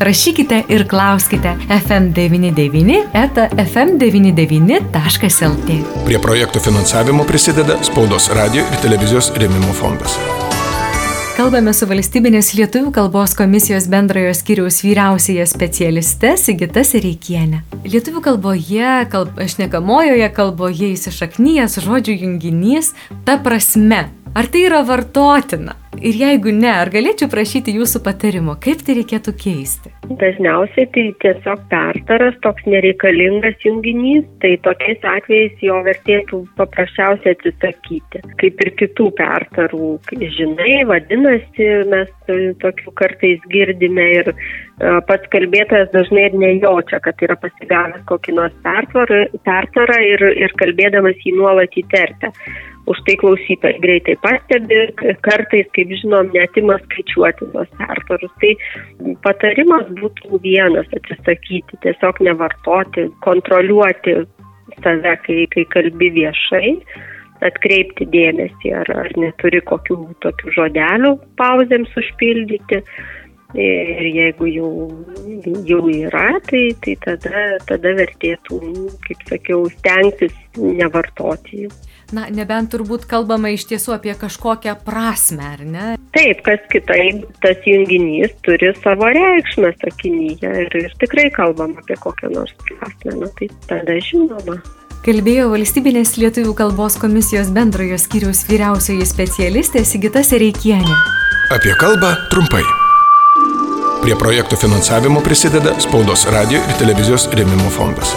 rašykite ir klauskite FM99 eta FM99.lt. Prie projektų finansavimo prisideda Spaudos radio ir televizijos rėmimo fondas. Kalbame su valstybinės lietuvių kalbos komisijos bendrojo skyriaus vyriausiaja specialiste Sigita Sereikienė. Lietuvių kalboje, kalb, šnekamojoje kalboje įsišaknyjas žodžių junginys ta prasme. Ar tai yra vartotina? Ir jeigu ne, ar galėčiau prašyti jūsų patarimo, kaip tai reikėtų keisti? Dažniausiai tai tiesiog pertaras, toks nereikalingas junginys, tai tokiais atvejais jo vertėtų paprasčiausiai atsisakyti. Kaip ir kitų pertarų, žinai, vadinasi, mes tokių kartais girdime ir pats kalbėtojas dažnai ir nejaučia, kad yra pasigavęs kokį nors pertarą ir, ir kalbėdamas jį nuolat įterpia. Už tai klausytas greitai pastebi, kartais, kaip žinom, netima skaičiuoti tos pertarus. Tai patarimas būtų vienas - atsisakyti, tiesiog nevartoti, kontroliuoti save, kai, kai kalbi viešai, atkreipti dėmesį, ar, ar neturi kokių tokių žodelių pauzėms užpildyti. Ir jeigu jau, jau yra, tai, tai tada, tada vertėtų, kaip sakiau, stengtis nevartoti jų. Na, nebent turbūt kalbama iš tiesų apie kažkokią prasme, ar ne? Taip, kas kitai, tas junginys turi savo reikšmę sakinyje ir, ir tikrai kalbam apie kokią nors prasme, na tai tada žinoma. Kalbėjo valstybinės lietuvių kalbos komisijos bendrojo skyriaus vyriausioji specialistė Sigita Sereikienė. Apie kalbą trumpai. Prie projektų finansavimo prisideda Spaudos radio ir televizijos rėmimo fondas.